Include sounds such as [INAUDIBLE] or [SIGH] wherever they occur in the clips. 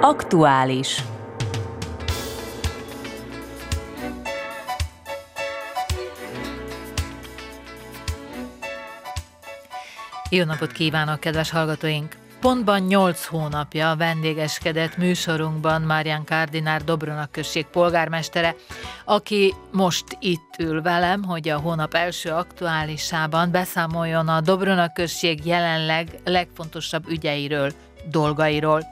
Aktuális. Jó napot kívánok, kedves hallgatóink! Pontban 8 hónapja vendégeskedett műsorunkban Márján Kárdinár Dobronak község polgármestere, aki most itt ül velem, hogy a hónap első aktuálisában beszámoljon a Dobronak község jelenleg legfontosabb ügyeiről, dolgairól.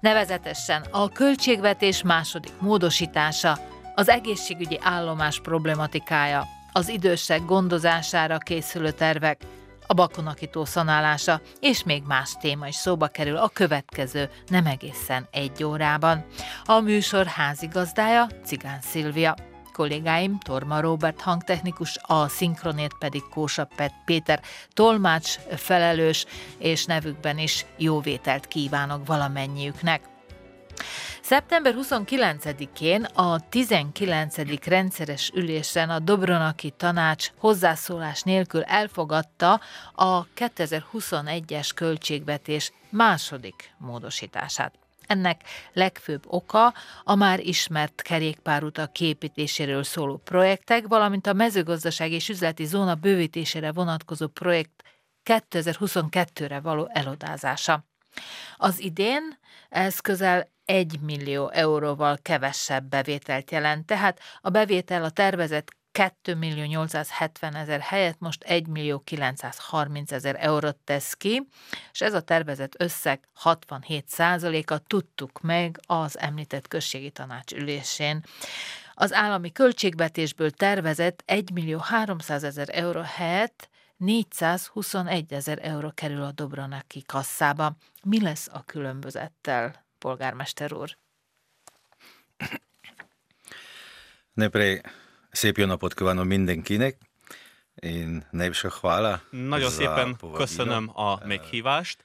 Nevezetesen a költségvetés második módosítása, az egészségügyi állomás problematikája, az idősek gondozására készülő tervek, a bakonakító szanálása, és még más téma is szóba kerül a következő nem egészen egy órában. A műsor házigazdája Cigán Szilvia. Kollégáim Torma Robert hangtechnikus, a szinkronét pedig Kósa Péter tolmács felelős, és nevükben is jó vételt kívánok valamennyiüknek. Szeptember 29-én a 19. rendszeres ülésen a Dobronaki Tanács hozzászólás nélkül elfogadta a 2021-es költségvetés második módosítását. Ennek legfőbb oka a már ismert kerékpárutak képítéséről szóló projektek, valamint a mezőgazdaság és üzleti zóna bővítésére vonatkozó projekt 2022-re való elodázása. Az idén ez közel 1 millió euróval kevesebb bevételt jelent, tehát a bevétel a tervezett 2 millió 870 ezer helyett most 1 millió 930 ezer eurót tesz ki, és ez a tervezett összeg 67 százaléka tudtuk meg az említett községi tanács ülésén. Az állami költségvetésből tervezett 1 millió 300 ezer euró helyett 421 ezer euró kerül a Dobronaki kasszába. Mi lesz a különbözettel, polgármester úr? Najprej szép jó napot kívánom mindenkinek. Én Nejvse hvala. Nagyon szépen köszönöm a meghívást.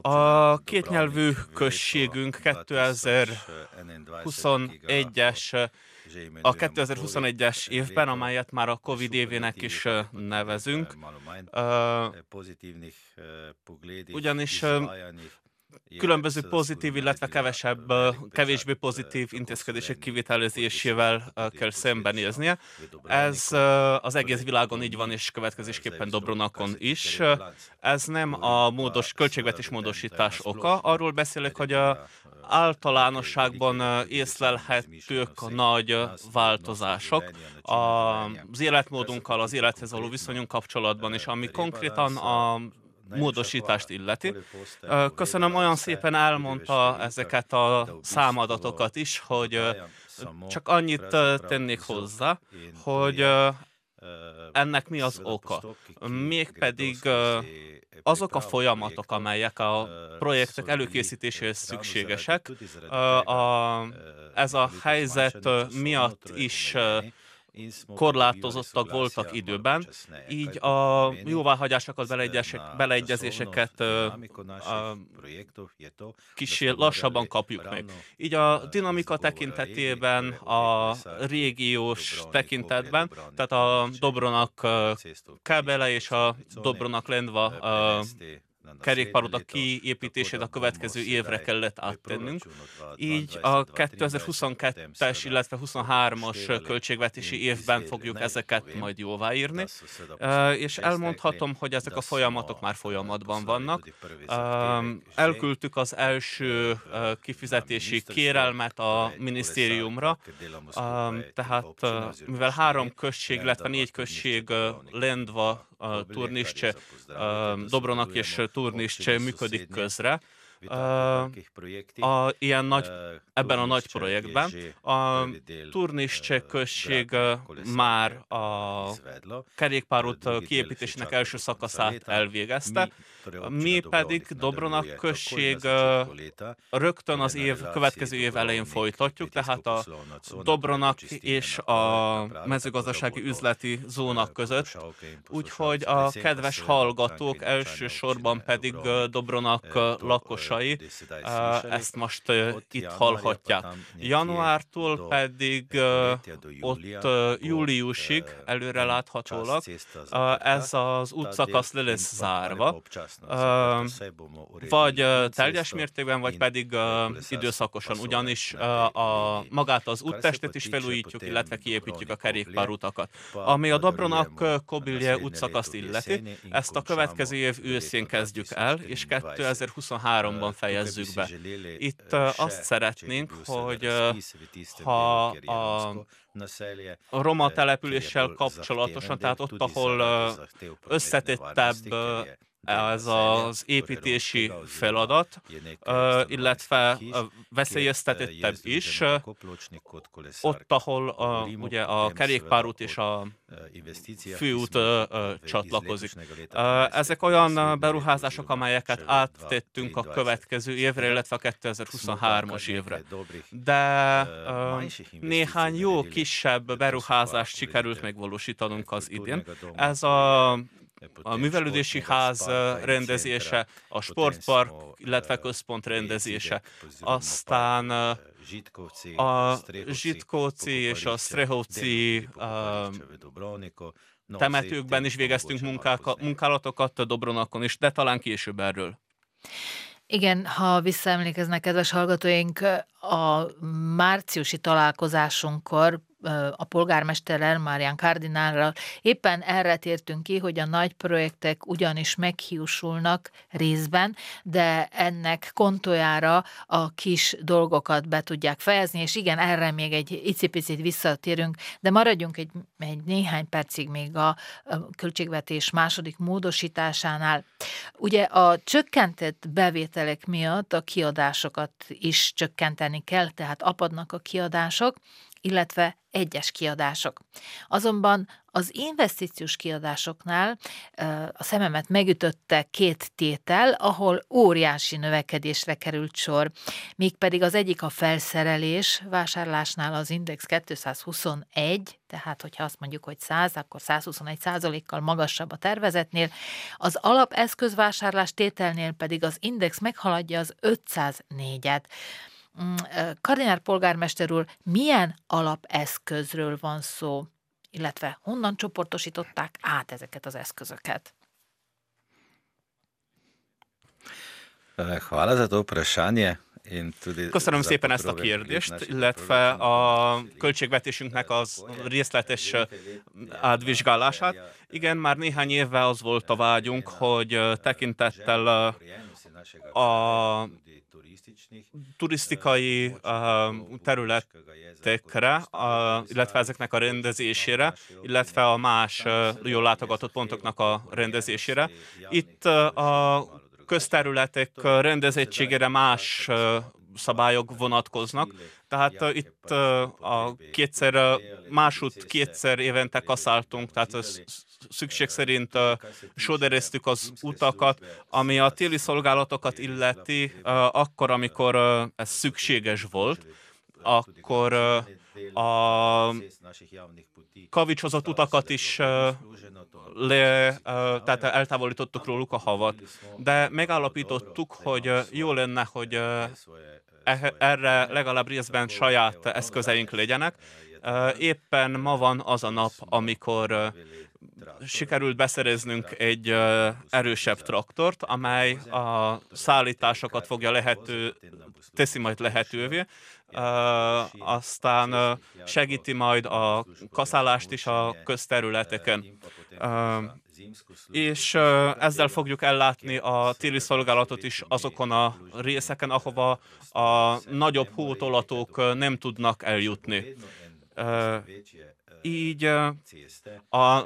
A kétnyelvű községünk 2021-es a 2021-es évben, amelyet már a Covid évének is nevezünk, ugyanis különböző pozitív, illetve kevesebb, kevésbé pozitív intézkedések kivitelezésével kell szembenéznie. Ez az egész világon így van, és következésképpen Dobronakon is. Ez nem a módos, költségvetés módosítás oka. Arról beszélek, hogy a általánosságban észlelhetők a nagy változások az életmódunkkal, az élethez való viszonyunk kapcsolatban, és ami konkrétan a módosítást illeti. Köszönöm, olyan szépen elmondta ezeket a számadatokat is, hogy csak annyit tennék hozzá, hogy ennek mi az oka? Mégpedig azok a folyamatok, amelyek a projektek előkészítéséhez szükségesek, a, ez a helyzet miatt is korlátozottak voltak időben, így a jóváhagyásokat, beleegyezéseket kicsi lassabban kapjuk meg. Így a dinamika tekintetében, a régiós tekintetben, tehát a Dobronak Kábele és a Dobronak Lendva kerékpárutak kiépítését a következő évre kellett áttennünk. Így a 2022-es, illetve 23-as költségvetési évben fogjuk ezeket majd jóváírni, és elmondhatom, hogy ezek a folyamatok már folyamatban vannak. Elküldtük az első kifizetési kérelmet a minisztériumra, tehát mivel három község, illetve négy község Lendva, Turnisce, Dobronak és Turnisce működik közre, a, ilyen nagy, ebben a nagy projektben. A Turnisce község már a kerékpárút kiépítésének első szakaszát elvégezte, mi pedig Dobronak község rögtön az év, következő év elején folytatjuk, tehát a Dobronak és a mezőgazdasági üzleti zónak között. Úgyhogy a kedves hallgatók elsősorban pedig Dobronak lakosai munkásai ezt most itt hallhatják. Januártól pedig ott júliusig előre láthatólag. ez az útszakasz le lesz zárva, vagy teljes mértékben, vagy pedig időszakosan, ugyanis a, magát az úttestet is felújítjuk, illetve kiépítjük a kerékpárutakat. Ami a Dobronak Kobilje útszakaszt illeti, ezt a következő év őszén kezdjük el, és 2023-ban fejezzük be. Itt azt szeretnénk, hogy ha a a roma településsel kapcsolatosan, tehát ott, ahol összetettebb ez az építési feladat, illetve veszélyeztetettebb is, ott, ahol a, ugye a kerékpárút és a főút csatlakozik. Ezek olyan beruházások, amelyeket áttettünk a következő évre, illetve a 2023-as évre. De néhány jó kisebb beruházást sikerült megvalósítanunk az idén. Ez a a művelődési ház rendezése, a sportpark, illetve központ rendezése, aztán a Zsitkóci és a Strehovci temetőkben is végeztünk munkálatokat a Dobronakon is, de talán később erről. Igen, ha visszaemlékeznek, kedves hallgatóink, a márciusi találkozásunkkor a polgármesterrel, Márián Kardinálral éppen erre tértünk ki, hogy a nagy projektek ugyanis meghiúsulnak részben, de ennek kontójára a kis dolgokat be tudják fejezni, és igen, erre még egy icipicit visszatérünk, de maradjunk egy, egy néhány percig még a, a költségvetés második módosításánál. Ugye a csökkentett bevételek miatt a kiadásokat is csökkenteni kell, tehát apadnak a kiadások, illetve egyes kiadások. Azonban az investíciós kiadásoknál a szememet megütötte két tétel, ahol óriási növekedésre került sor. Mégpedig az egyik a felszerelés, vásárlásnál az Index 221, tehát hogyha azt mondjuk, hogy 100, akkor 121 százalékkal magasabb a tervezetnél, az alapeszközvásárlás tételnél pedig az Index meghaladja az 504-et. Mm, Kardinár polgármester úr, milyen alapeszközről van szó, illetve honnan csoportosították át ezeket az eszközöket? Hvala za to vprašanje. Köszönöm szépen ezt a kérdést, illetve a költségvetésünknek az részletes átvizsgálását. Igen, már néhány évvel az volt a vágyunk, hogy tekintettel a turisztikai uh, területekre, uh, illetve ezeknek a rendezésére, illetve a más uh, jól látogatott pontoknak a rendezésére. Itt uh, a közterületek rendezettségére más szabályok vonatkoznak. Tehát uh, itt uh, a kétszer, uh, másút kétszer évente kaszáltunk, tehát az szükség szerint uh, sodereztük az utakat, ami a téli szolgálatokat illeti, uh, akkor, amikor uh, ez szükséges volt, akkor uh, a kavicsozott utakat is uh, le, uh, tehát eltávolítottuk róluk a havat, de megállapítottuk, hogy uh, jó lenne, hogy uh, erre legalább részben saját eszközeink legyenek. Éppen ma van az a nap, amikor sikerült beszereznünk egy erősebb traktort, amely a szállításokat fogja lehető, teszi majd lehetővé, aztán segíti majd a kaszálást is a közterületeken és ezzel fogjuk ellátni a téli szolgálatot is azokon a részeken, ahova a nagyobb hótolatók nem tudnak eljutni. Így a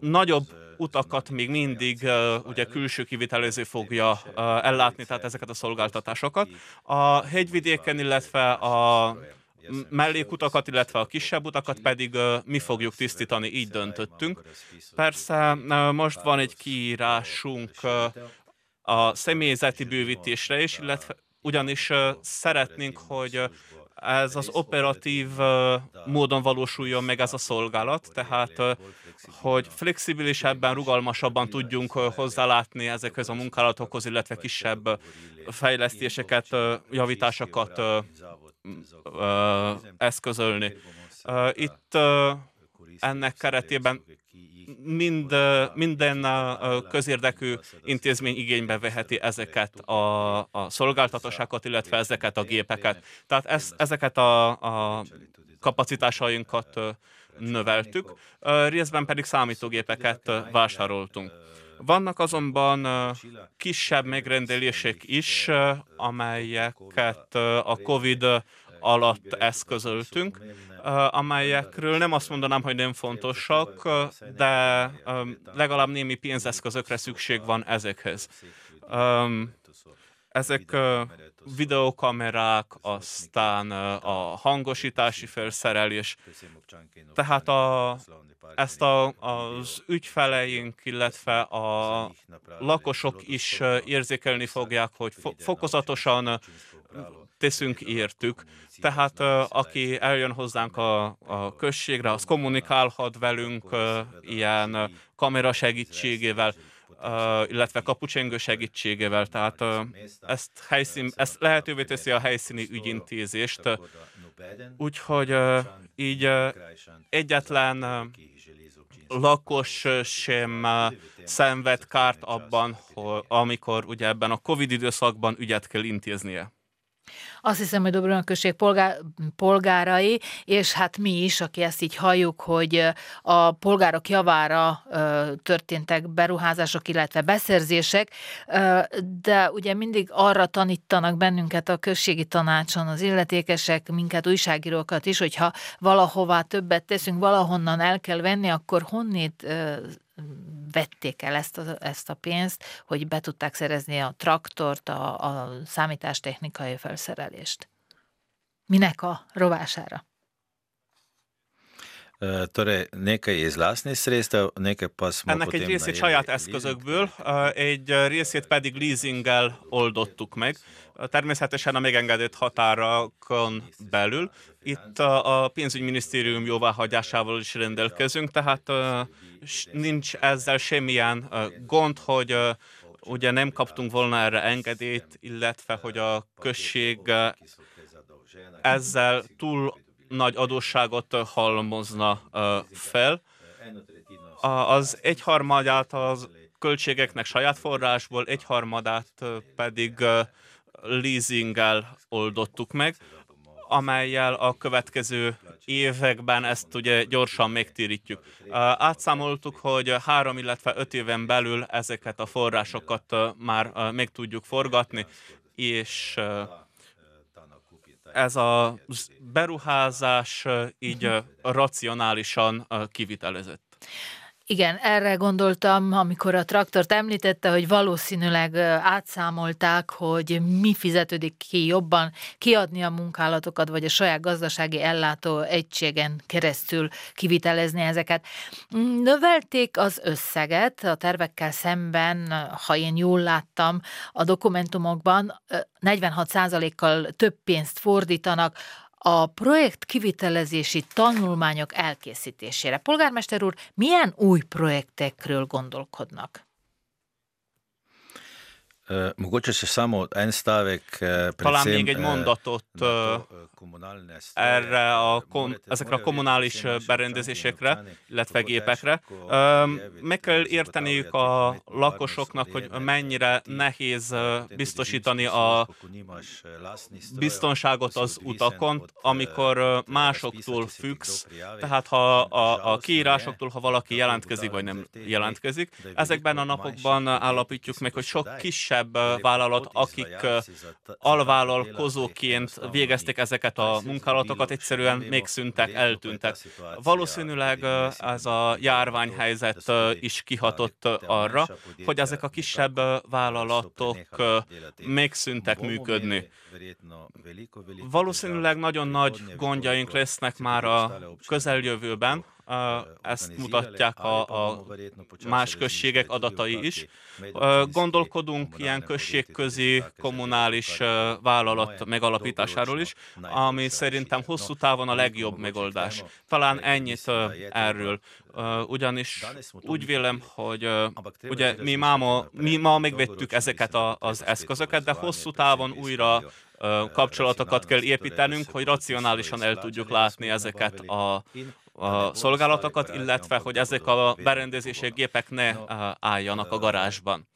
nagyobb utakat még mindig ugye külső kivitelező fogja ellátni, tehát ezeket a szolgáltatásokat. A hegyvidéken, illetve a mellékutakat, illetve a kisebb utakat pedig mi fogjuk tisztítani, így döntöttünk. Persze most van egy kiírásunk a személyzeti bővítésre is, illetve ugyanis szeretnénk, hogy ez az operatív módon valósuljon meg ez a szolgálat, tehát hogy flexibilisebben, rugalmasabban tudjunk hozzálátni ezekhez a munkálatokhoz, illetve kisebb fejlesztéseket, javításokat eszközölni. Itt ennek keretében mind, minden közérdekű intézmény igénybe veheti ezeket a, a szolgáltatásokat, illetve ezeket a gépeket. Tehát ez, ezeket a, a kapacitásainkat növeltük, részben pedig számítógépeket vásároltunk. Vannak azonban kisebb megrendelések is, amelyeket a COVID alatt eszközöltünk, amelyekről nem azt mondanám, hogy nem fontosak, de legalább némi pénzeszközökre szükség van ezekhez. Ezek videokamerák, aztán a hangosítási felszerelés. Tehát a, ezt a, az ügyfeleink, illetve a lakosok is érzékelni fogják, hogy fokozatosan teszünk értük. Tehát aki eljön hozzánk a, a községre, az kommunikálhat velünk ilyen kamera segítségével, illetve kapucsengő segítségével. Tehát ezt, helyszín, ezt lehetővé teszi a helyszíni ügyintézést. Úgyhogy így egyetlen lakos sem szenved kárt abban, amikor ugye ebben a Covid időszakban ügyet kell intéznie. Azt hiszem, hogy Dobronak község polgár, polgárai, és hát mi is, aki ezt így halljuk, hogy a polgárok javára történtek beruházások, illetve beszerzések, de ugye mindig arra tanítanak bennünket a községi tanácson az illetékesek, minket újságírókat is, hogyha valahová többet teszünk, valahonnan el kell venni, akkor honnét vették el ezt a, ezt a pénzt, hogy be tudták szerezni a traktort, a, a számítástechnikai felszerelést. Minek a rovására? Torej, nekaj iz lastnih sredstev, nekaj pa smo Ennek egy részét saját eszközökből, egy részét pedig leasinggel oldottuk meg, természetesen a megengedett határokon belül. Itt a pénzügyminisztérium jóváhagyásával is rendelkezünk, tehát nincs ezzel semmilyen gond, hogy ugye nem kaptunk volna erre engedélyt, illetve hogy a község ezzel túl nagy adósságot halmozna fel. Az egyharmadát az költségeknek saját forrásból, egyharmadát pedig leasinggel oldottuk meg, amelyel a következő években ezt ugye gyorsan megtérítjük. Átszámoltuk, hogy három, illetve öt éven belül ezeket a forrásokat már meg tudjuk forgatni, és ez a beruházás így racionálisan kivitelezett. Igen, erre gondoltam, amikor a traktort említette, hogy valószínűleg átszámolták, hogy mi fizetődik ki jobban, kiadni a munkálatokat, vagy a saját gazdasági ellátó egységen keresztül kivitelezni ezeket. Növelték az összeget a tervekkel szemben, ha én jól láttam, a dokumentumokban 46%-kal több pénzt fordítanak a projekt kivitelezési tanulmányok elkészítésére. Polgármester úr, milyen új projektekről gondolkodnak? Mogoče še samo en stavek. Talán még egy mondatot erre a, kom, ezekre a kommunális berendezésekre, illetve gépekre. Meg kell érteniük a lakosoknak, hogy mennyire nehéz biztosítani a biztonságot az utakon, amikor másoktól függsz, tehát ha a, a kiírásoktól, ha valaki jelentkezik vagy nem jelentkezik. Ezekben a napokban állapítjuk meg, hogy sok kisebb vállalat, akik alvállalkozóként végezték ezeket a munkálatokat, egyszerűen még szüntek, eltűntek. Valószínűleg ez a járványhelyzet is kihatott arra, hogy ezek a kisebb vállalatok még szüntek működni. Valószínűleg nagyon nagy gondjaink lesznek már a közeljövőben, ezt mutatják a, a más községek adatai is. Gondolkodunk ilyen községközi kommunális vállalat megalapításáról is, ami szerintem hosszú távon a legjobb megoldás. Talán ennyit erről. Ugyanis úgy vélem, hogy ugye mi, máma, mi ma megvettük ezeket a, az eszközöket, de hosszú távon újra kapcsolatokat kell építenünk, hogy racionálisan el tudjuk látni ezeket a, a szolgálatokat, illetve hogy ezek a berendezések, gépek ne álljanak a garázsban.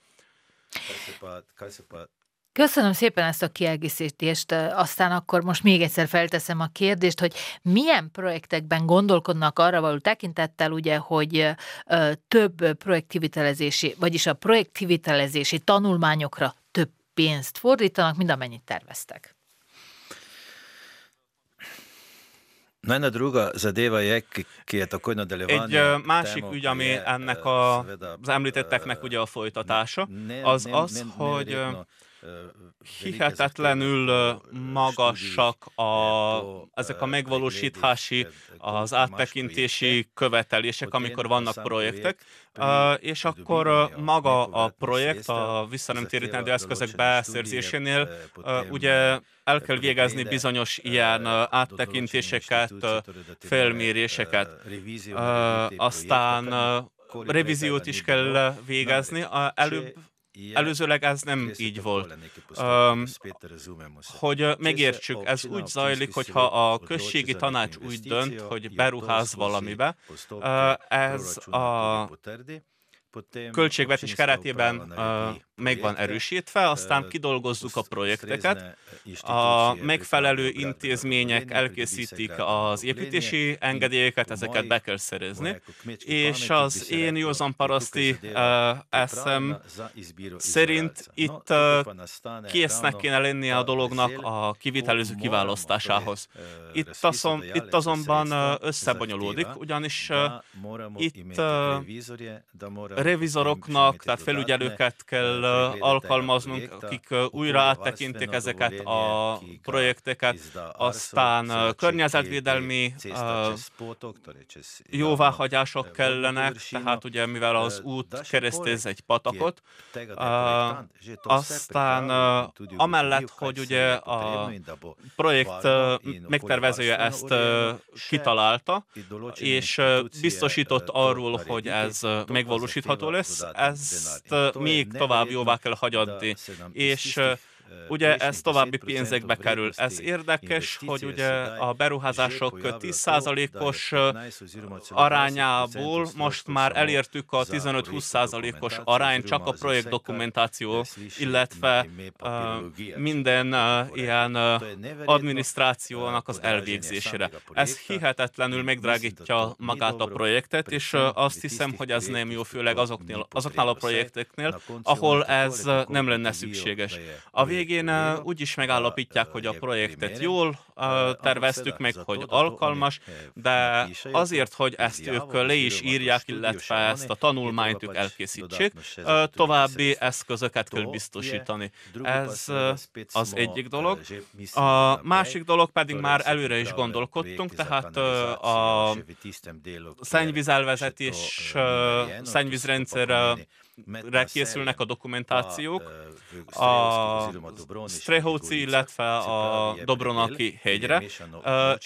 Köszönöm szépen ezt a kiegészítést. Aztán akkor most még egyszer felteszem a kérdést, hogy milyen projektekben gondolkodnak arra való tekintettel, ugye, hogy több projektkivitelezési, vagyis a projektkivitelezési tanulmányokra több pénzt fordítanak, mint amennyit terveztek. Egy másik ügy, ami ennek a, az említetteknek ugye a folytatása, az az, hogy hihetetlenül magasak a, ezek a megvalósítási, az áttekintési követelések, amikor vannak projektek, és akkor maga a projekt a visszanemtérítendő eszközök beszerzésénél ugye el kell végezni bizonyos ilyen áttekintéseket, felméréseket, aztán revíziót is kell végezni. Előbb Előzőleg ez nem így volt. Um, hogy megértsük, ez úgy zajlik, hogyha a községi tanács úgy dönt, hogy beruház valamibe, ez a költségvetés keretében meg van erősítve, aztán kidolgozzuk a projekteket, a megfelelő intézmények elkészítik az építési engedélyeket, ezeket be kell szerezni, és az én józan paraszti eszem szerint itt késznek kéne lennie a dolognak a kivitelező kiválasztásához. Itt, azon, itt azonban összebonyolódik, ugyanis itt revizoroknak, tehát felügyelőket kell alkalmaznunk, akik újra áttekintik ezeket a projekteket, aztán környezetvédelmi jóváhagyások kellenek, tehát ugye mivel az út keresztez egy patakot, aztán amellett, hogy ugye a projekt megtervezője ezt kitalálta, és biztosított arról, hogy ez megvalósítható lesz, ezt még tovább jóvá kell hagyadni. És Ugye ez további pénzekbe kerül. Ez érdekes, hogy ugye a beruházások 10%-os arányából most már elértük a 15-20%-os arány csak a projekt dokumentáció, illetve minden ilyen adminisztrációnak az elvégzésére. Ez hihetetlenül megdrágítja magát a projektet, és azt hiszem, hogy ez nem jó, főleg azoknél, azoknál a projekteknél, ahol ez nem lenne szükséges. A végén úgy is megállapítják, hogy a projektet jól terveztük meg, hogy alkalmas, de azért, hogy ezt ők le is írják, illetve ezt a tanulmányt ők elkészítsék, további eszközöket kell biztosítani. Ez az egyik dolog. A másik dolog pedig már előre is gondolkodtunk, tehát a szennyvízelvezetés, szennyvízrendszer készülnek a dokumentációk, a Strehovci, illetve a Dobronaki hegyre.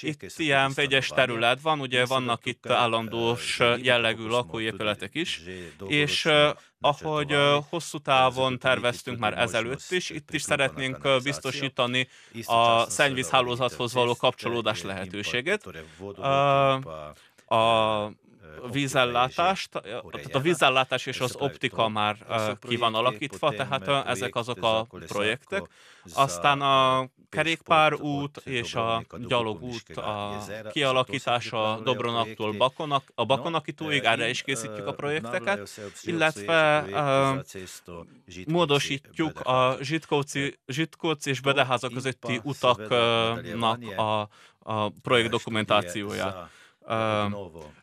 Itt ilyen vegyes terület van, ugye vannak itt állandós jellegű lakóépületek is, és ahogy hosszú távon terveztünk már ezelőtt is, itt is szeretnénk biztosítani a szennyvízhálózathoz való kapcsolódás lehetőséget. A vízellátást, a vízellátás és az optika már ki van alakítva, tehát ezek azok a projektek. Aztán a kerékpárút és a gyalogút a kialakítása Dobronaktól Bakonak, a Bakonakítóig, erre is készítjük a projekteket, illetve módosítjuk a Zsitkóci, Zsitkóci és Bedeháza közötti utaknak a, a projekt dokumentációját.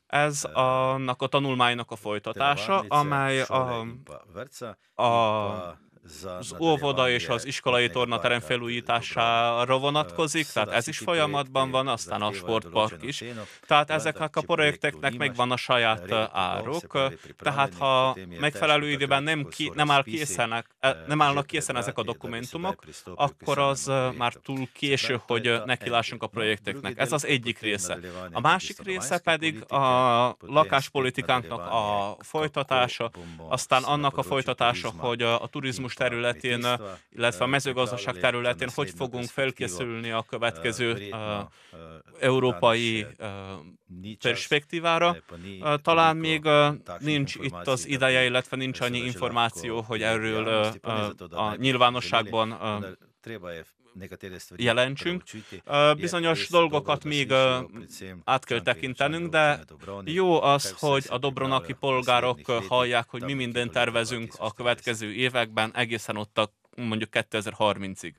Ez annak a tanulmánynak a folytatása, amely a, a az óvoda és az iskolai tornaterem felújítására vonatkozik, tehát ez is folyamatban van, aztán a sportpark is. Tehát ezeknek a projekteknek megvan a saját áruk, tehát ha megfelelő időben nem, ki, nem, áll készen, nem állnak készen ezek a dokumentumok, akkor az már túl késő, hogy nekilássunk a projekteknek. Ez az egyik része. A másik része pedig a lakáspolitikánknak a folytatása, aztán annak a folytatása, hogy a turizmus területén, illetve a mezőgazdaság területén hogy fogunk felkészülni a következő európai perspektívára. Talán még nincs itt az ideje, illetve nincs annyi információ, hogy erről a nyilvánosságban jelentsünk. Bizonyos dolgokat még át kell tekintenünk, de jó az, hogy a dobronaki polgárok hallják, hogy mi mindent tervezünk a következő években, egészen ott a mondjuk 2030-ig.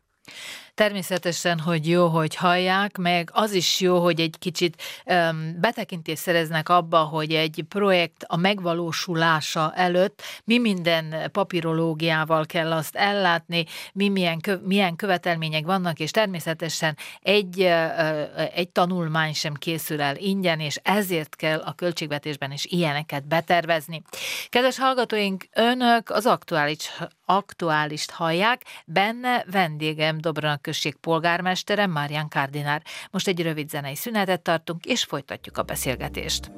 Természetesen, hogy jó, hogy hallják, meg az is jó, hogy egy kicsit um, betekintést szereznek abba, hogy egy projekt a megvalósulása előtt mi minden papírológiával kell azt ellátni, mi milyen, kö, milyen követelmények vannak, és természetesen egy, uh, egy tanulmány sem készül el ingyen, és ezért kell a költségvetésben is ilyeneket betervezni. Kedves hallgatóink, önök az aktuális, aktuálist hallják, benne vendégem Dobronak község polgármestere, Márján Kardinár. Most egy rövid zenei szünetet tartunk, és folytatjuk a beszélgetést.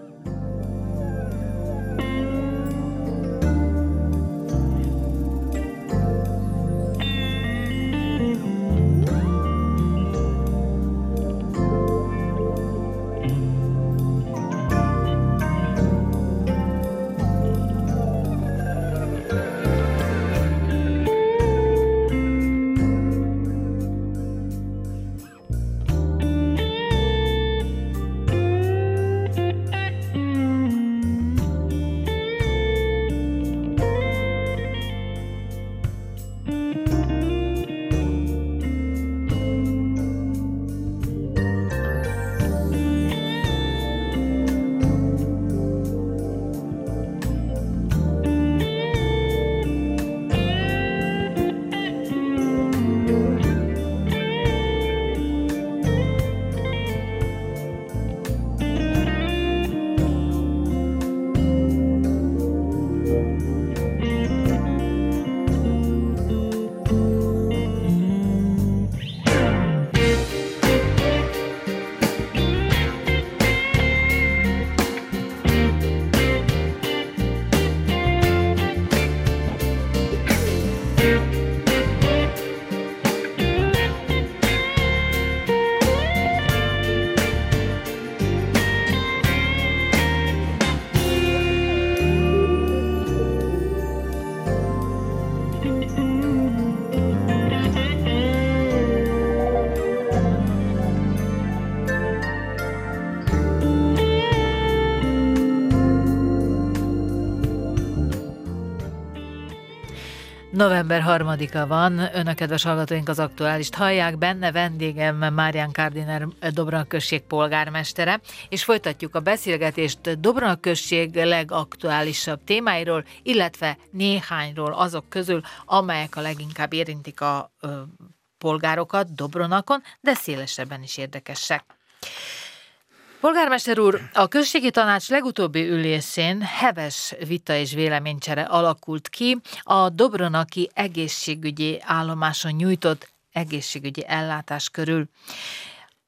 November harmadika van, önök kedves hallgatóink az aktuálist hallják, benne vendégem Márián Kardiner Dobronak község polgármestere, és folytatjuk a beszélgetést Dobronak község legaktuálisabb témáiról, illetve néhányról azok közül, amelyek a leginkább érintik a ö, polgárokat Dobronakon, de szélesebben is érdekesek. Polgármester úr, a községi tanács legutóbbi ülésén heves vita és véleménycsere alakult ki a Dobronaki egészségügyi állomáson nyújtott egészségügyi ellátás körül.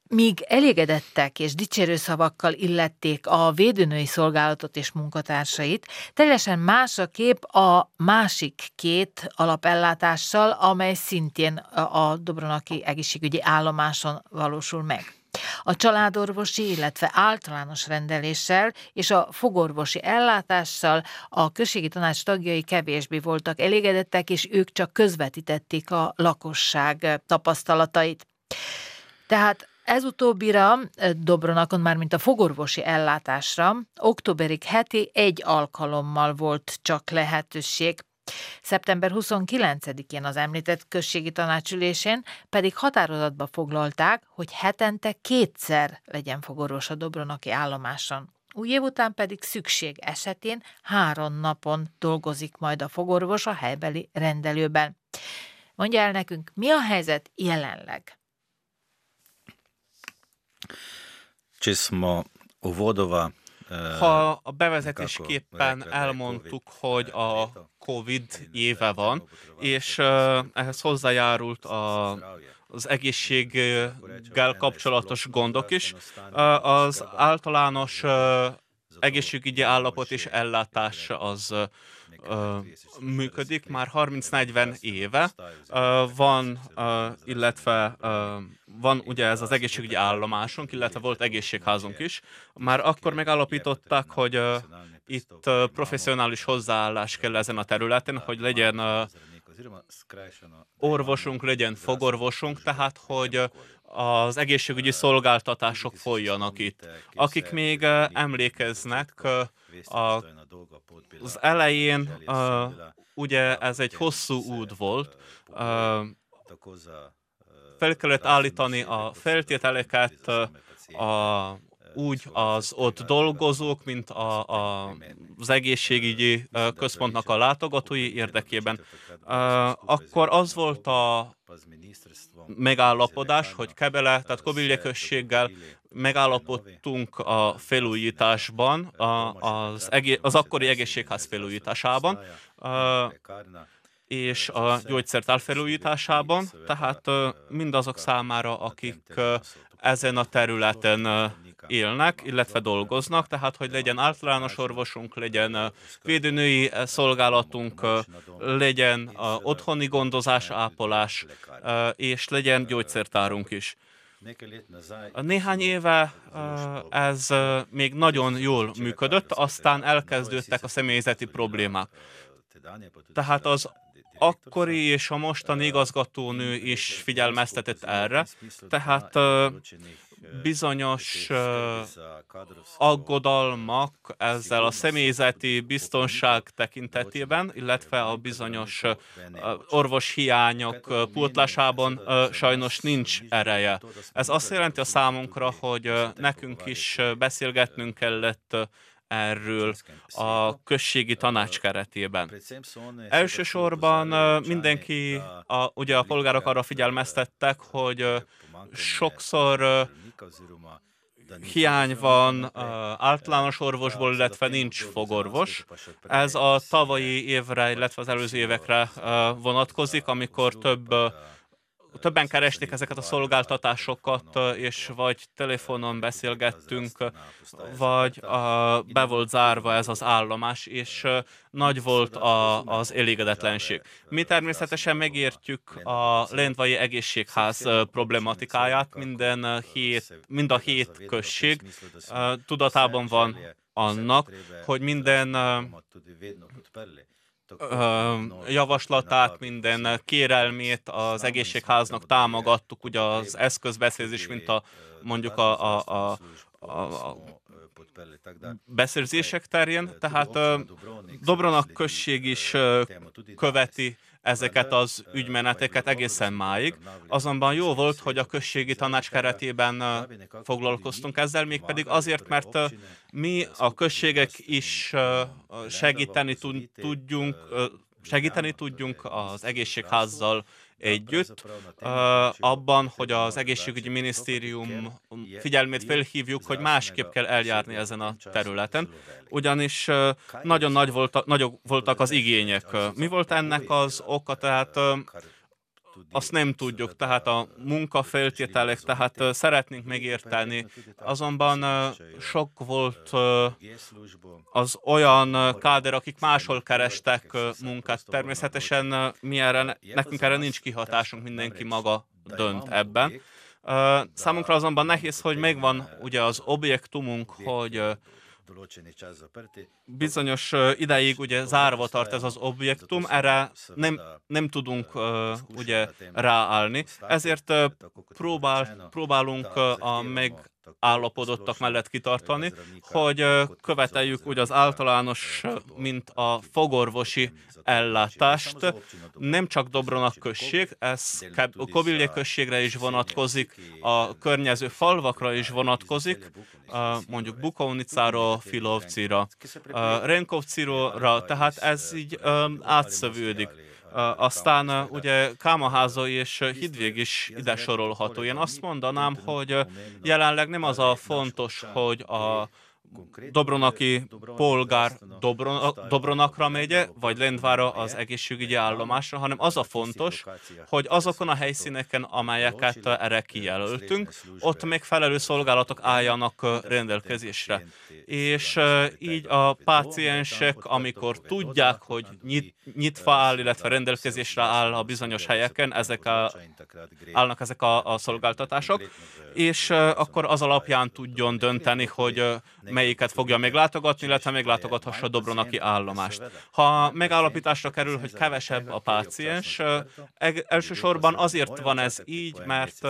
Míg elégedettek és dicsérő szavakkal illették a védőnői szolgálatot és munkatársait, teljesen más a kép a másik két alapellátással, amely szintén a Dobronaki egészségügyi állomáson valósul meg. A családorvosi, illetve általános rendeléssel és a fogorvosi ellátással a községi tanács tagjai kevésbé voltak elégedettek, és ők csak közvetítették a lakosság tapasztalatait. Tehát ez utóbbira Dobronakon már, mint a fogorvosi ellátásra, októberig heti egy alkalommal volt csak lehetőség. Szeptember 29-én az említett községi tanácsülésén pedig határozatba foglalták, hogy hetente kétszer legyen fogorvos a Dobronaki állomáson. Új év után pedig szükség esetén három napon dolgozik majd a fogorvos a helybeli rendelőben. Mondja el nekünk, mi a helyzet jelenleg? Csismo uvodova ha a bevezetésképpen elmondtuk, hogy a COVID éve van, és ehhez hozzájárult a, az egészséggel kapcsolatos gondok is, az általános egészségügyi állapot és ellátás az működik már 30-40 éve. Van, illetve van ugye ez az egészségügyi állomásunk, illetve volt egészségházunk is. Már akkor megállapították, hogy itt professzionális hozzáállás kell ezen a területen, hogy legyen orvosunk, legyen fogorvosunk, tehát hogy az egészségügyi szolgáltatások folyjanak itt. Akik még emlékeznek, az elején ugye ez egy hosszú út volt, fel kellett állítani a feltételeket a úgy az ott dolgozók, mint a, a, az egészségügyi központnak a látogatói érdekében. Akkor az volt a megállapodás, hogy Kebele, tehát Kobilje községgel megállapodtunk a felújításban, az, egé- az akkori egészségház felújításában, és a gyógyszertár felújításában, tehát mindazok számára, akik ezen a területen élnek, illetve dolgoznak, tehát hogy legyen általános orvosunk, legyen védőnői szolgálatunk, legyen otthoni gondozás, ápolás, és legyen gyógyszertárunk is. Néhány éve ez még nagyon jól működött, aztán elkezdődtek a személyzeti problémák. Tehát az akkori és a mostani igazgatónő is figyelmeztetett erre, tehát bizonyos aggodalmak ezzel a személyzeti biztonság tekintetében, illetve a bizonyos orvos hiányok pótlásában sajnos nincs ereje. Ez azt jelenti a számunkra, hogy nekünk is beszélgetnünk kellett erről a községi tanács keretében. Elsősorban mindenki, a, ugye a polgárok arra figyelmeztettek, hogy sokszor hiány van általános orvosból, illetve nincs fogorvos. Ez a tavalyi évre, illetve az előző évekre vonatkozik, amikor több többen keresték ezeket a szolgáltatásokat, és vagy telefonon beszélgettünk, vagy a, be volt zárva ez az állomás, és nagy volt a, az elégedetlenség. Mi természetesen megértjük a Lendvai Egészségház problematikáját, minden hét, mind a hét község tudatában van annak, hogy minden javaslatát, minden kérelmét az egészségháznak támogattuk, ugye az eszközbeszerzés, mint a mondjuk a, a, a, a, a beszerzések terén, tehát Dobronak község is követi ezeket az ügymeneteket egészen máig. Azonban jó volt, hogy a községi tanács keretében foglalkoztunk ezzel, mégpedig azért, mert mi a községek is segíteni tudjunk, segíteni tudjunk az egészségházzal együtt abban, hogy az egészségügyi minisztérium figyelmét felhívjuk, hogy másképp kell eljárni ezen a területen, ugyanis nagyon nagy voltak, nagyok voltak az igények. Mi volt ennek az oka? Tehát azt nem tudjuk, tehát a munkafeltételek, tehát szeretnénk megérteni. Azonban sok volt az olyan káder, akik máshol kerestek munkát. Természetesen mi erre, nekünk erre nincs kihatásunk, mindenki maga dönt ebben. Számunkra azonban nehéz, hogy megvan ugye az objektumunk, hogy Bizonyos ideig ugye zárva tart ez az objektum, erre nem, nem tudunk ugye ráállni, ezért próbál, próbálunk a meg állapodottak mellett kitartani, hogy követeljük úgy az általános, mint a fogorvosi ellátást. Nem csak Dobronak község, ez Kobilje községre is vonatkozik, a környező falvakra is vonatkozik, mondjuk Bukovnicára, Filovcira, Renkovcira, tehát ez így átszövődik. Aztán ugye Kámaháza és Hidvég is ide sorolható. Én azt mondanám, hogy jelenleg nem az a fontos, hogy a Dobronaki polgár Dobron, Dobronakra megye, vagy Lendvára az egészségügyi állomásra, hanem az a fontos, hogy azokon a helyszíneken, amelyeket erre kijelöltünk, ott megfelelő szolgálatok álljanak rendelkezésre. És így a páciensek, amikor tudják, hogy nyit, nyitva áll, illetve rendelkezésre áll a bizonyos helyeken, ezek a, állnak ezek a, a szolgáltatások, és akkor az alapján tudjon dönteni, hogy melyiket fogja meglátogatni, illetve meglátogathassa a Dobronaki állomást. Ha megállapításra kerül, hogy kevesebb a páciens, elsősorban azért van ez így, mert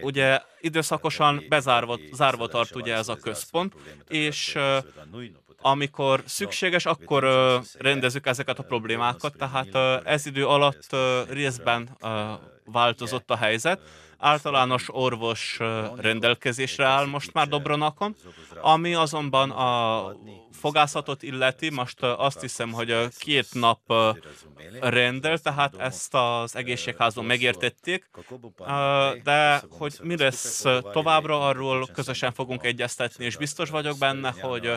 ugye időszakosan bezárva zárva tart ugye ez a központ, és amikor szükséges, akkor rendezzük ezeket a problémákat, tehát ez idő alatt részben változott a helyzet, általános orvos rendelkezésre áll most már Dobronakon, ami azonban a fogászatot illeti, most azt hiszem, hogy két nap rendel, tehát ezt az egészségházon megértették, de hogy mi lesz továbbra, arról közösen fogunk egyeztetni, és biztos vagyok benne, hogy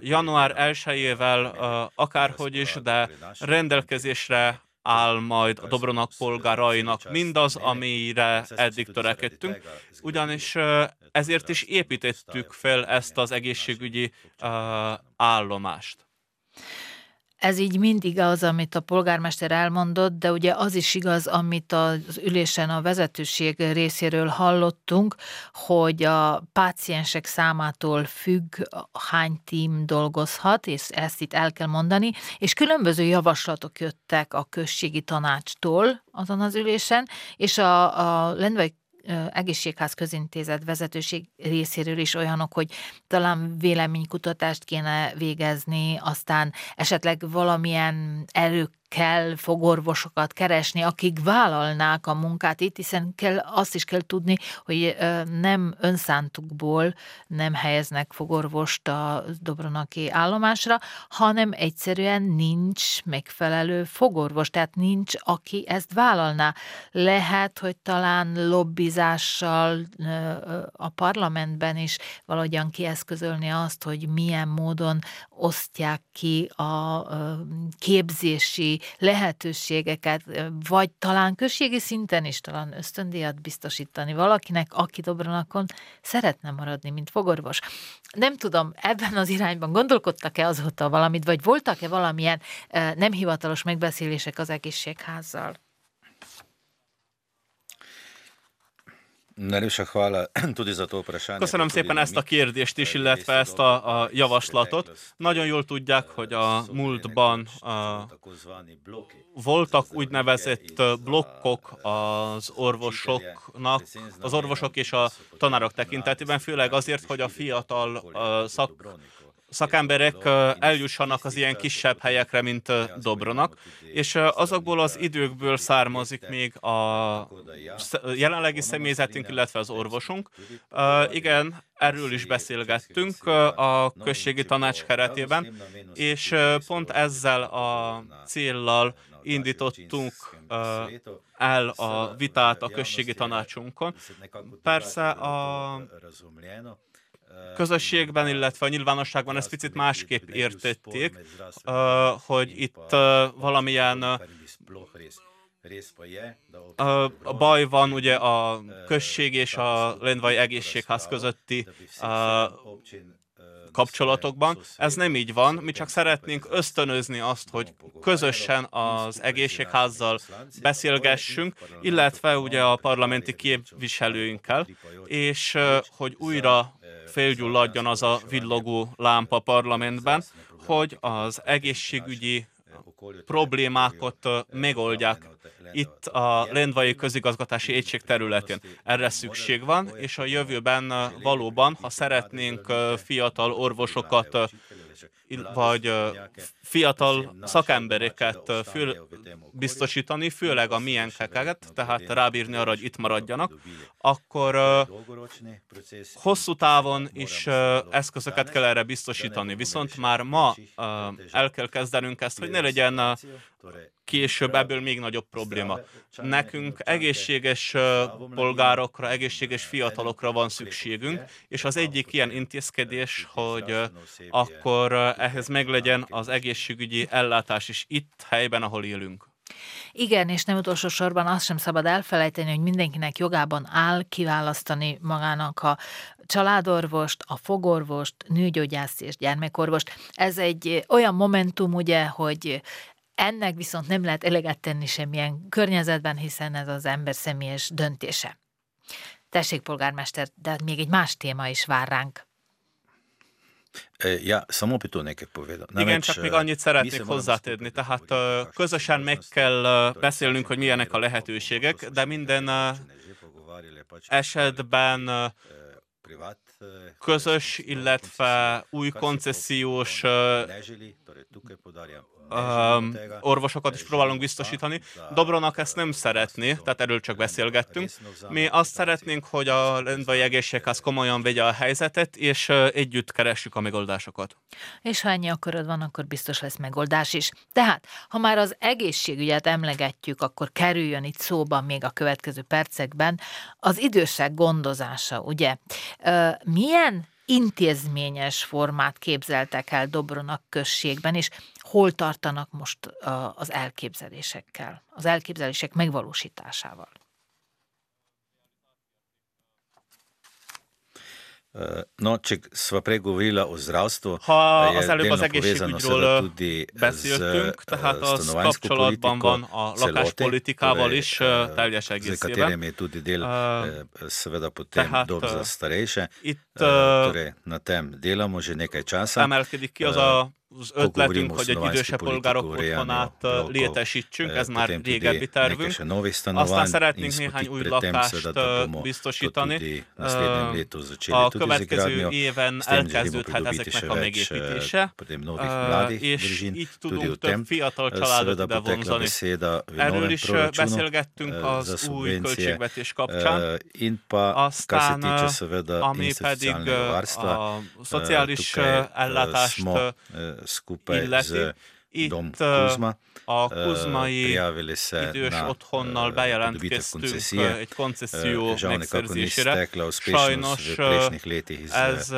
január 1-ével akárhogy is, de rendelkezésre áll majd a Dobronak polgárainak mindaz, amire eddig törekedtünk, ugyanis ezért is építettük fel ezt az egészségügyi állomást. Ez így mindig az, amit a polgármester elmondott, de ugye az is igaz, amit az ülésen a vezetőség részéről hallottunk, hogy a páciensek számától függ, hány tím dolgozhat, és ezt itt el kell mondani, és különböző javaslatok jöttek a községi tanácstól azon az ülésen, és a, a Lendvai egészségház közintézet vezetőség részéről is olyanok, hogy talán véleménykutatást kéne végezni, aztán esetleg valamilyen erők kell fogorvosokat keresni, akik vállalnák a munkát itt, hiszen kell, azt is kell tudni, hogy nem önszántukból nem helyeznek fogorvost a Dobronaki állomásra, hanem egyszerűen nincs megfelelő fogorvos, tehát nincs, aki ezt vállalná. Lehet, hogy talán lobbizással a parlamentben is valahogyan kieszközölni azt, hogy milyen módon osztják ki a képzési lehetőségeket, vagy talán községi szinten is talán ösztöndíjat biztosítani valakinek, aki Dobronakon szeretne maradni, mint fogorvos. Nem tudom, ebben az irányban gondolkodtak-e azóta valamit, vagy voltak-e valamilyen nem hivatalos megbeszélések az egészségházzal? [CLEARS THROAT] Köszönöm szépen ezt a kérdést is, illetve ezt a, a javaslatot. Nagyon jól tudják, hogy a múltban a, voltak úgynevezett blokkok az orvosoknak, az orvosok és a tanárok tekintetében, főleg azért, hogy a fiatal a szak szakemberek eljussanak az ilyen kisebb helyekre, mint Dobronak, és azokból az időkből származik még a jelenlegi személyzetünk, illetve az orvosunk. Igen, erről is beszélgettünk a községi tanács keretében, és pont ezzel a céllal indítottunk el a vitát a községi tanácsunkon. Persze a közösségben, illetve a nyilvánosságban ezt picit másképp értették, hogy itt valamilyen a baj van ugye a község és a Lendvai egészségház közötti kapcsolatokban. Ez nem így van, mi csak szeretnénk ösztönözni azt, hogy közösen az egészségházzal beszélgessünk, illetve ugye a parlamenti képviselőinkkel, és hogy újra felgyulladjon az a villogó lámpa parlamentben, hogy az egészségügyi problémákat megoldják itt a Lendvai közigazgatási egység területén. Erre szükség van, és a jövőben valóban, ha szeretnénk fiatal orvosokat vagy fiatal szakembereket fül biztosítani, főleg a milyenkeket, tehát rábírni arra, hogy itt maradjanak, akkor hosszú távon is eszközöket kell erre biztosítani. Viszont már ma el kell kezdenünk ezt, hogy ne legyen később ebből még nagyobb probléma. Nekünk egészséges polgárokra, egészséges fiatalokra van szükségünk, és az egyik ilyen intézkedés, hogy akkor ehhez meglegyen az egészségügyi ellátás is itt, helyben, ahol élünk. Igen, és nem utolsó sorban azt sem szabad elfelejteni, hogy mindenkinek jogában áll kiválasztani magának a családorvost, a fogorvost, nőgyógyászt és gyermekorvost. Ez egy olyan momentum, ugye, hogy ennek viszont nem lehet eleget tenni semmilyen környezetben, hiszen ez az ember személyes döntése. Tessék, polgármester, de még egy más téma is vár ránk. Ja, samo bi to nekaj povedal. Igen, csak még annyit szeretnék hozzátenni. Tehát közösen meg kell beszélnünk, hogy milyenek a lehetőségek, de minden esetben közös, illetve új koncesziós um, orvosokat is próbálunk biztosítani. Dobronak ezt nem szeretné, tehát erről csak beszélgettünk. Mi azt szeretnénk, hogy a lendvai egészségház komolyan vegye a helyzetet, és együtt keressük a megoldásokat. És ha ennyi akarod van, akkor biztos lesz megoldás is. Tehát, ha már az egészségügyet emlegetjük, akkor kerüljön itt szóba még a következő percekben az idősek gondozása, ugye? Milyen intézményes formát képzeltek el Dobronak községben, és hol tartanak most az elképzelésekkel, az elképzelések megvalósításával? No, če sva prej govorila o zdravstvu, ha az előbb az egészségügyről beszéltünk, tehát az kapcsolatban van a lakáspolitikával is teljes egészében. je tudi del seveda potem dom za starejše. Itt torej, na tem delamo že nekaj časa. Emelkedik ki az a az ötletünk, hogy egy idősebb polgárok otthonát létesítsünk, ez már régebbi tervünk. Aztán szeretnénk néhány új lakást biztosítani. A következő éven elkezdődhet ezeknek a megépítése, és így tudunk több fiatal családot bevonzani. Erről is beszélgettünk az új költségvetés kapcsán. Aztán, ami pedig a szociális ellátást skupaj illeti. z Itt Dom Kuzma, a Kuzmai idős otthonnal bejelentkeztünk egy koncesszió megszerzésére. Sajnos ez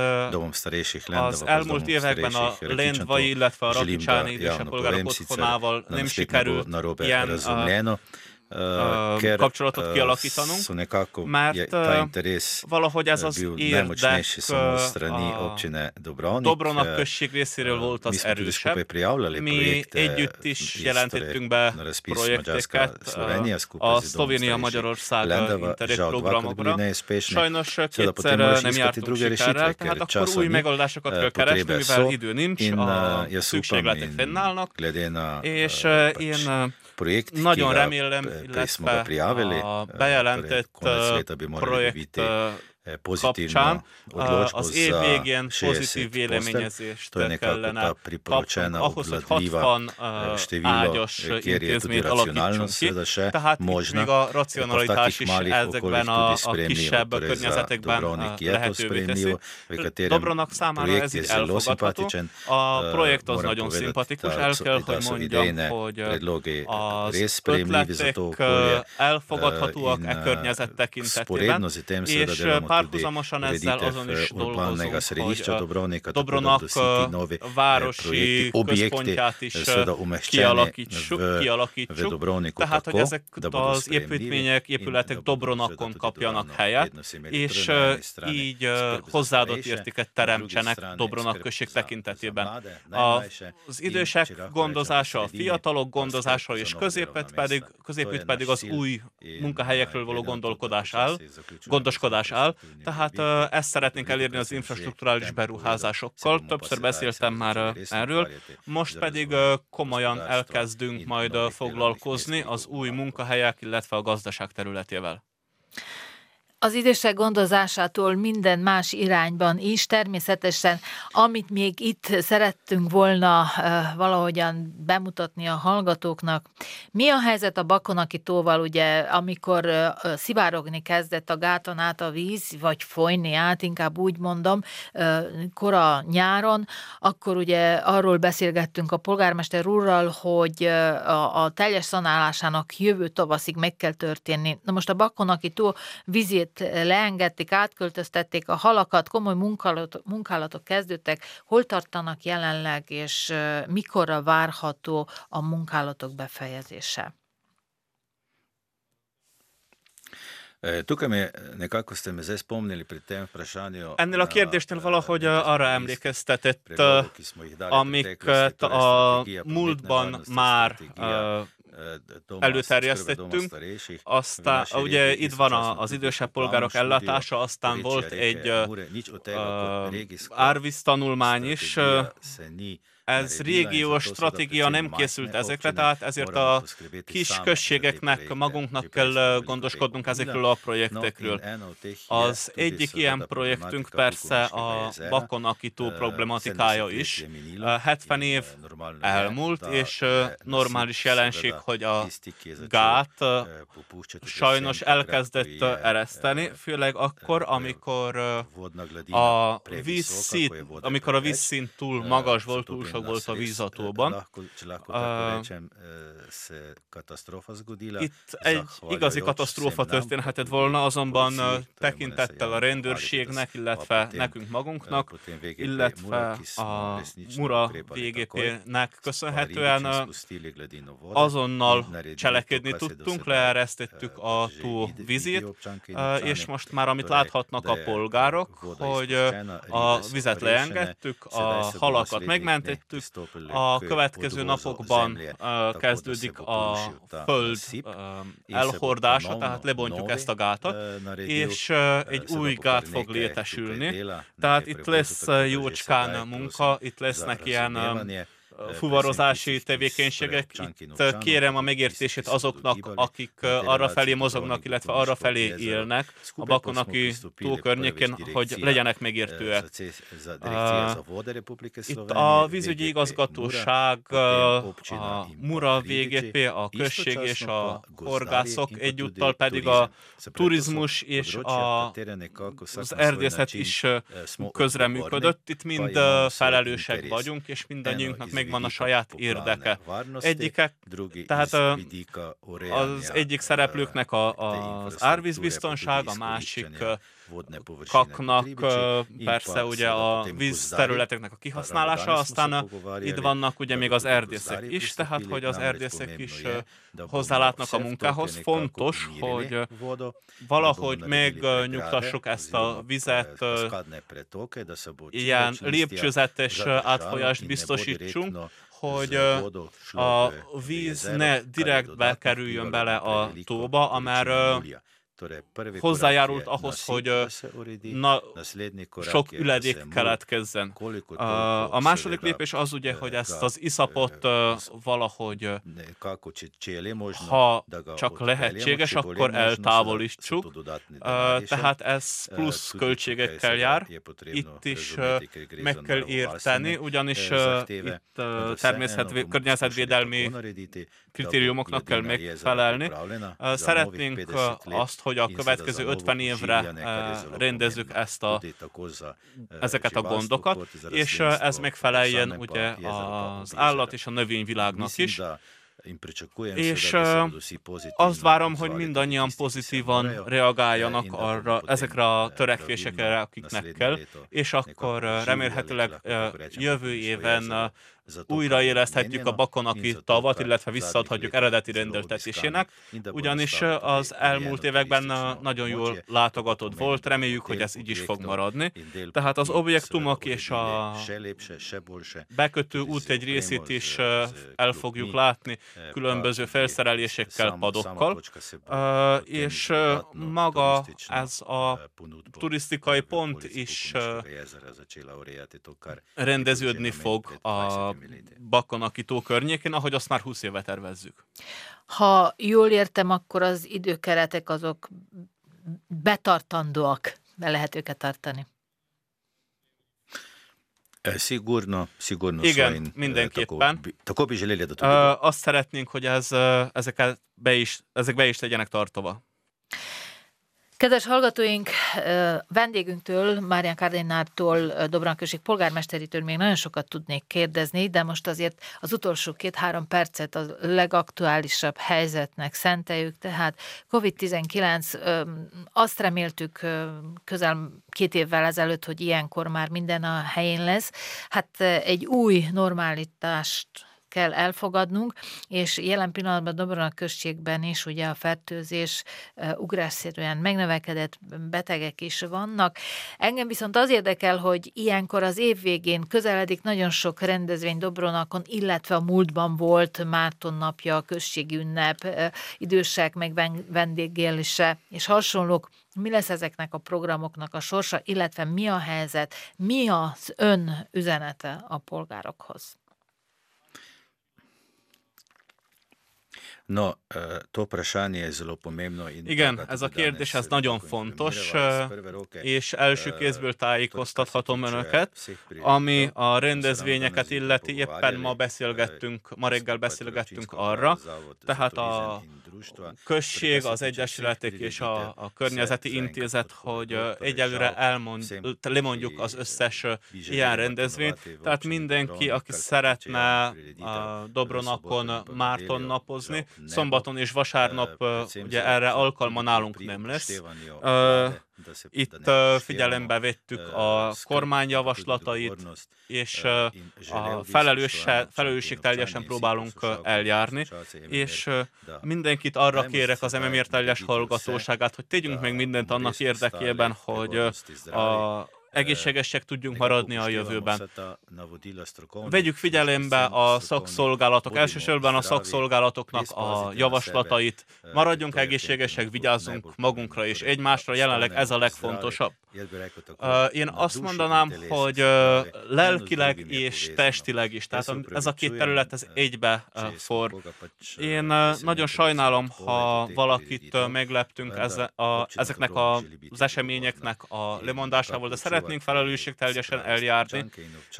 az elmúlt években a Lendvai, illetve a Rakicsáni idősebb polgárok otthonával nem sikerült ilyen kapcsolatot kialakítanunk, mert valahogy ez az érdek a Dobronak község részéről volt az erősebb. Mi együtt is jelentettünk be projekteket a Szlovénia-Magyarország Interreg. Sajnos kétszer nem jártunk sikerrel, tehát akkor új megoldásokat kell keresni, mivel idő nincs, a szükségletek fennállnak, és én nagyon remélem, illetve a bejelentett projekt kapcsán az év végén pozitív véleményezést kellene kapnunk ahhoz, hogy 60 ágyas intézményt alakítsunk ki. Tehát itt még a racionalitás is ezekben a, a kisebb környezetekben lehetővé teszi. Dobronak számára ez így elfogadható. A projekt az nagyon szimpatikus, el kell, hogy mondjam, hogy az ötletek elfogadhatóak e környezet tekintetében, és párhuzamosan ezzel azon is dolgozunk, hogy a Dobronak városi központját is kialakítsuk, kialakítsuk. Tehát hogy ezek az építmények, épületek Dobronakon kapjanak helyet, és így hozzáadott értéket teremtsenek Dobronak község tekintetében. Az idősek gondozása, a fiatalok gondozása és középet pedig, középütt pedig az új munkahelyekről való gondolkodás áll, gondoskodás áll, tehát ezt szeretnénk elérni az infrastruktúrális beruházásokkal. Többször beszéltem már erről. Most pedig komolyan elkezdünk majd foglalkozni az új munkahelyek, illetve a gazdaság területével. Az idősek gondozásától minden más irányban is. Természetesen, amit még itt szerettünk volna valahogyan bemutatni a hallgatóknak, mi a helyzet a Bakonaki tóval, ugye, amikor szivárogni kezdett a gáton át a víz, vagy folyni át, inkább úgy mondom, kora nyáron, akkor ugye arról beszélgettünk a polgármester úrral, hogy a, teljes szanálásának jövő tavaszig meg kell történni. Na most a Bakonaki tó vízét leengedték, átköltöztették a halakat, komoly munkálatok, munkálatok kezdődtek. Hol tartanak jelenleg, és mikorra várható a munkálatok befejezése? Ennél a kérdésnél valahogy arra emlékeztetett, amiket a múltban már előterjesztettünk. Aztán ugye itt van az idősebb polgárok ellátása, aztán volt egy árvíz tanulmány is, ez régiós stratégia nem készült ezekre, tehát ezért a kis községeknek magunknak kell gondoskodnunk ezekről a projektekről. Az egyik ilyen projektünk persze a bakonakító problematikája is. 70 év elmúlt, és normális jelenség, hogy a gát sajnos elkezdett ereszteni, főleg akkor, amikor a vízszint, amikor a vízszint túl magas volt, túl sok volt a vízatóban. Itt egy igazi katasztrófa történhetett volna, azonban tekintettel a rendőrségnek, illetve nekünk magunknak, illetve a Mura VGP-nek köszönhetően azonnal cselekedni tudtunk, leeresztettük a tó vizét, és most már amit láthatnak a polgárok, hogy a vizet leengedtük, a halakat megmentettük, a következő napokban kezdődik a föld elhordása, tehát lebontjuk ezt a gátat, és egy új gát fog létesülni. Tehát itt lesz jócskán munka, itt lesznek ilyen fuvarozási tevékenységek. Itt kérem a megértését azoknak, akik arra felé mozognak, illetve arra felé élnek a Bakonaki tó környékén, hogy legyenek megértőek. Itt a vízügyi igazgatóság, a Mura VGP, a község és a horgászok, egyúttal pedig a turizmus és a, az erdészet is közreműködött. Itt mind felelősek vagyunk, és mindannyiunknak meg megvan a saját érdeke. Egyikek, tehát az egyik szereplőknek a, az árvízbiztonság, a másik kaknak persze ugye a vízterületeknek a kihasználása, aztán itt vannak ugye még az erdészek is, tehát hogy az erdészek is hozzálátnak a munkához. Fontos, hogy valahogy megnyugtassuk ezt a vizet, ilyen lépcsőzetes átfolyást biztosítsunk, hogy a víz ne direkt bekerüljön bele a tóba, amár hozzájárult ahhoz, hogy na, sok üledék keletkezzen. A második lépés az ugye, hogy ezt az iszapot valahogy, ha csak lehetséges, akkor eltávolítsuk. Tehát ez plusz költségekkel jár. Itt is meg kell érteni, ugyanis itt természet, környezetvédelmi kritériumoknak kell megfelelni. Szeretnénk azt, hogy a következő 50 évre rendezzük ezt a, ezeket a gondokat, és ez megfeleljen ugye az állat és a növényvilágnak is. És azt várom, hogy mindannyian pozitívan reagáljanak arra, ezekre a törekvésekre, akiknek kell, és akkor remélhetőleg jövő éven újraéleszthetjük a bakonaki tavat, illetve visszaadhatjuk eredeti rendeltetésének, ugyanis az elmúlt években nagyon jól látogatott volt, reméljük, hogy ez így is fog maradni. Tehát az objektumok és a bekötő út egy részét is el fogjuk látni különböző felszerelésekkel, padokkal, és maga ez a turisztikai pont is rendeződni fog a Bakonakító környékén, ahogy azt már 20 éve tervezzük. Ha jól értem, akkor az időkeretek azok betartandóak, be lehet őket tartani. Sigurno, sigurno Igen, mindenképpen. Tako, uh, azt szeretnénk, hogy ez, ezeket be is, ezek be is legyenek tartva. Kedves hallgatóink, vendégünktől, Márián Kardinártól, Dobranköség polgármesteritől még nagyon sokat tudnék kérdezni, de most azért az utolsó két-három percet a legaktuálisabb helyzetnek szenteljük, tehát COVID-19, azt reméltük közel két évvel ezelőtt, hogy ilyenkor már minden a helyén lesz. Hát egy új normalitást kell elfogadnunk, és jelen pillanatban Dobrona községben is ugye a fertőzés ugrásszerűen megnövekedett, betegek is vannak. Engem viszont az érdekel, hogy ilyenkor az év végén közeledik nagyon sok rendezvény Dobronakon, illetve a múltban volt Márton napja, a községi ünnep, idősek meg vendéggélése és hasonlók. Mi lesz ezeknek a programoknak a sorsa, illetve mi a helyzet, mi az ön üzenete a polgárokhoz? No, to vprašanje je zelo pomembno. Igen, ez a kérdés ez nagyon fontos, és első kézből tájékoztathatom önöket, ami a rendezvényeket illeti, éppen ma beszélgettünk, ma reggel beszélgettünk arra, tehát a község, az egyesületek és a, a környezeti intézet, hogy egyelőre elmond, lemondjuk az összes ilyen rendezvényt, tehát mindenki, aki szeretne a Dobronakon Márton napozni, szombaton és vasárnap ugye erre alkalma nálunk nem lesz. Itt figyelembe vettük a kormány javaslatait, és a felelősség teljesen próbálunk eljárni, és mindenkit arra kérek az MMR teljes hallgatóságát, hogy tegyünk meg mindent annak érdekében, hogy a egészségesek tudjunk maradni a jövőben. Vegyük figyelembe a szakszolgálatok, elsősorban a szakszolgálatoknak a javaslatait. Maradjunk egészségesek, vigyázzunk magunkra és egymásra, jelenleg ez a legfontosabb. Én azt mondanám, hogy lelkileg és testileg is, tehát ez a két terület ez egybe for. Én nagyon sajnálom, ha valakit megleptünk ezeknek az eseményeknek a lemondásával, de szeretném szeretnénk felelősségteljesen eljárni,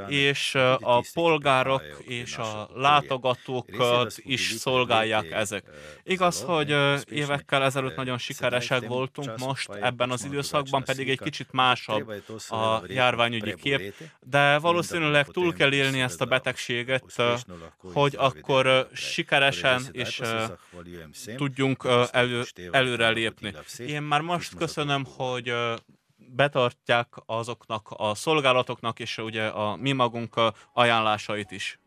és a polgárok és a látogatókat is szolgálják ezek. Igaz, hogy évekkel ezelőtt nagyon sikeresek voltunk, most ebben az időszakban pedig egy kicsit másabb a járványügyi kép, de valószínűleg túl kell élni ezt a betegséget, hogy akkor sikeresen és tudjunk elő, előre lépni. Én már most köszönöm, hogy betartják azoknak a szolgálatoknak és ugye a mi magunk ajánlásait is.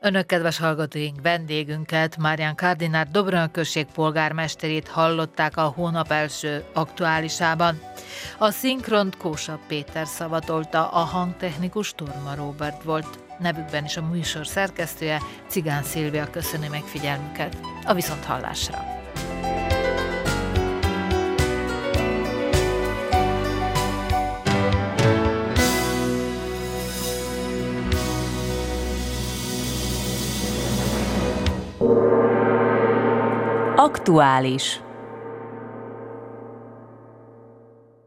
Önök, kedves hallgatóink, vendégünket, Márián Kardinár Dobrona község polgármesterét hallották a hónap első aktuálisában. A szinkront Kósa Péter szavatolta, a hangtechnikus Torma Robert volt. Nevükben is a műsor szerkesztője, Cigán Szilvia köszöni megfigyelmüket. A viszonthallásra! Aktuális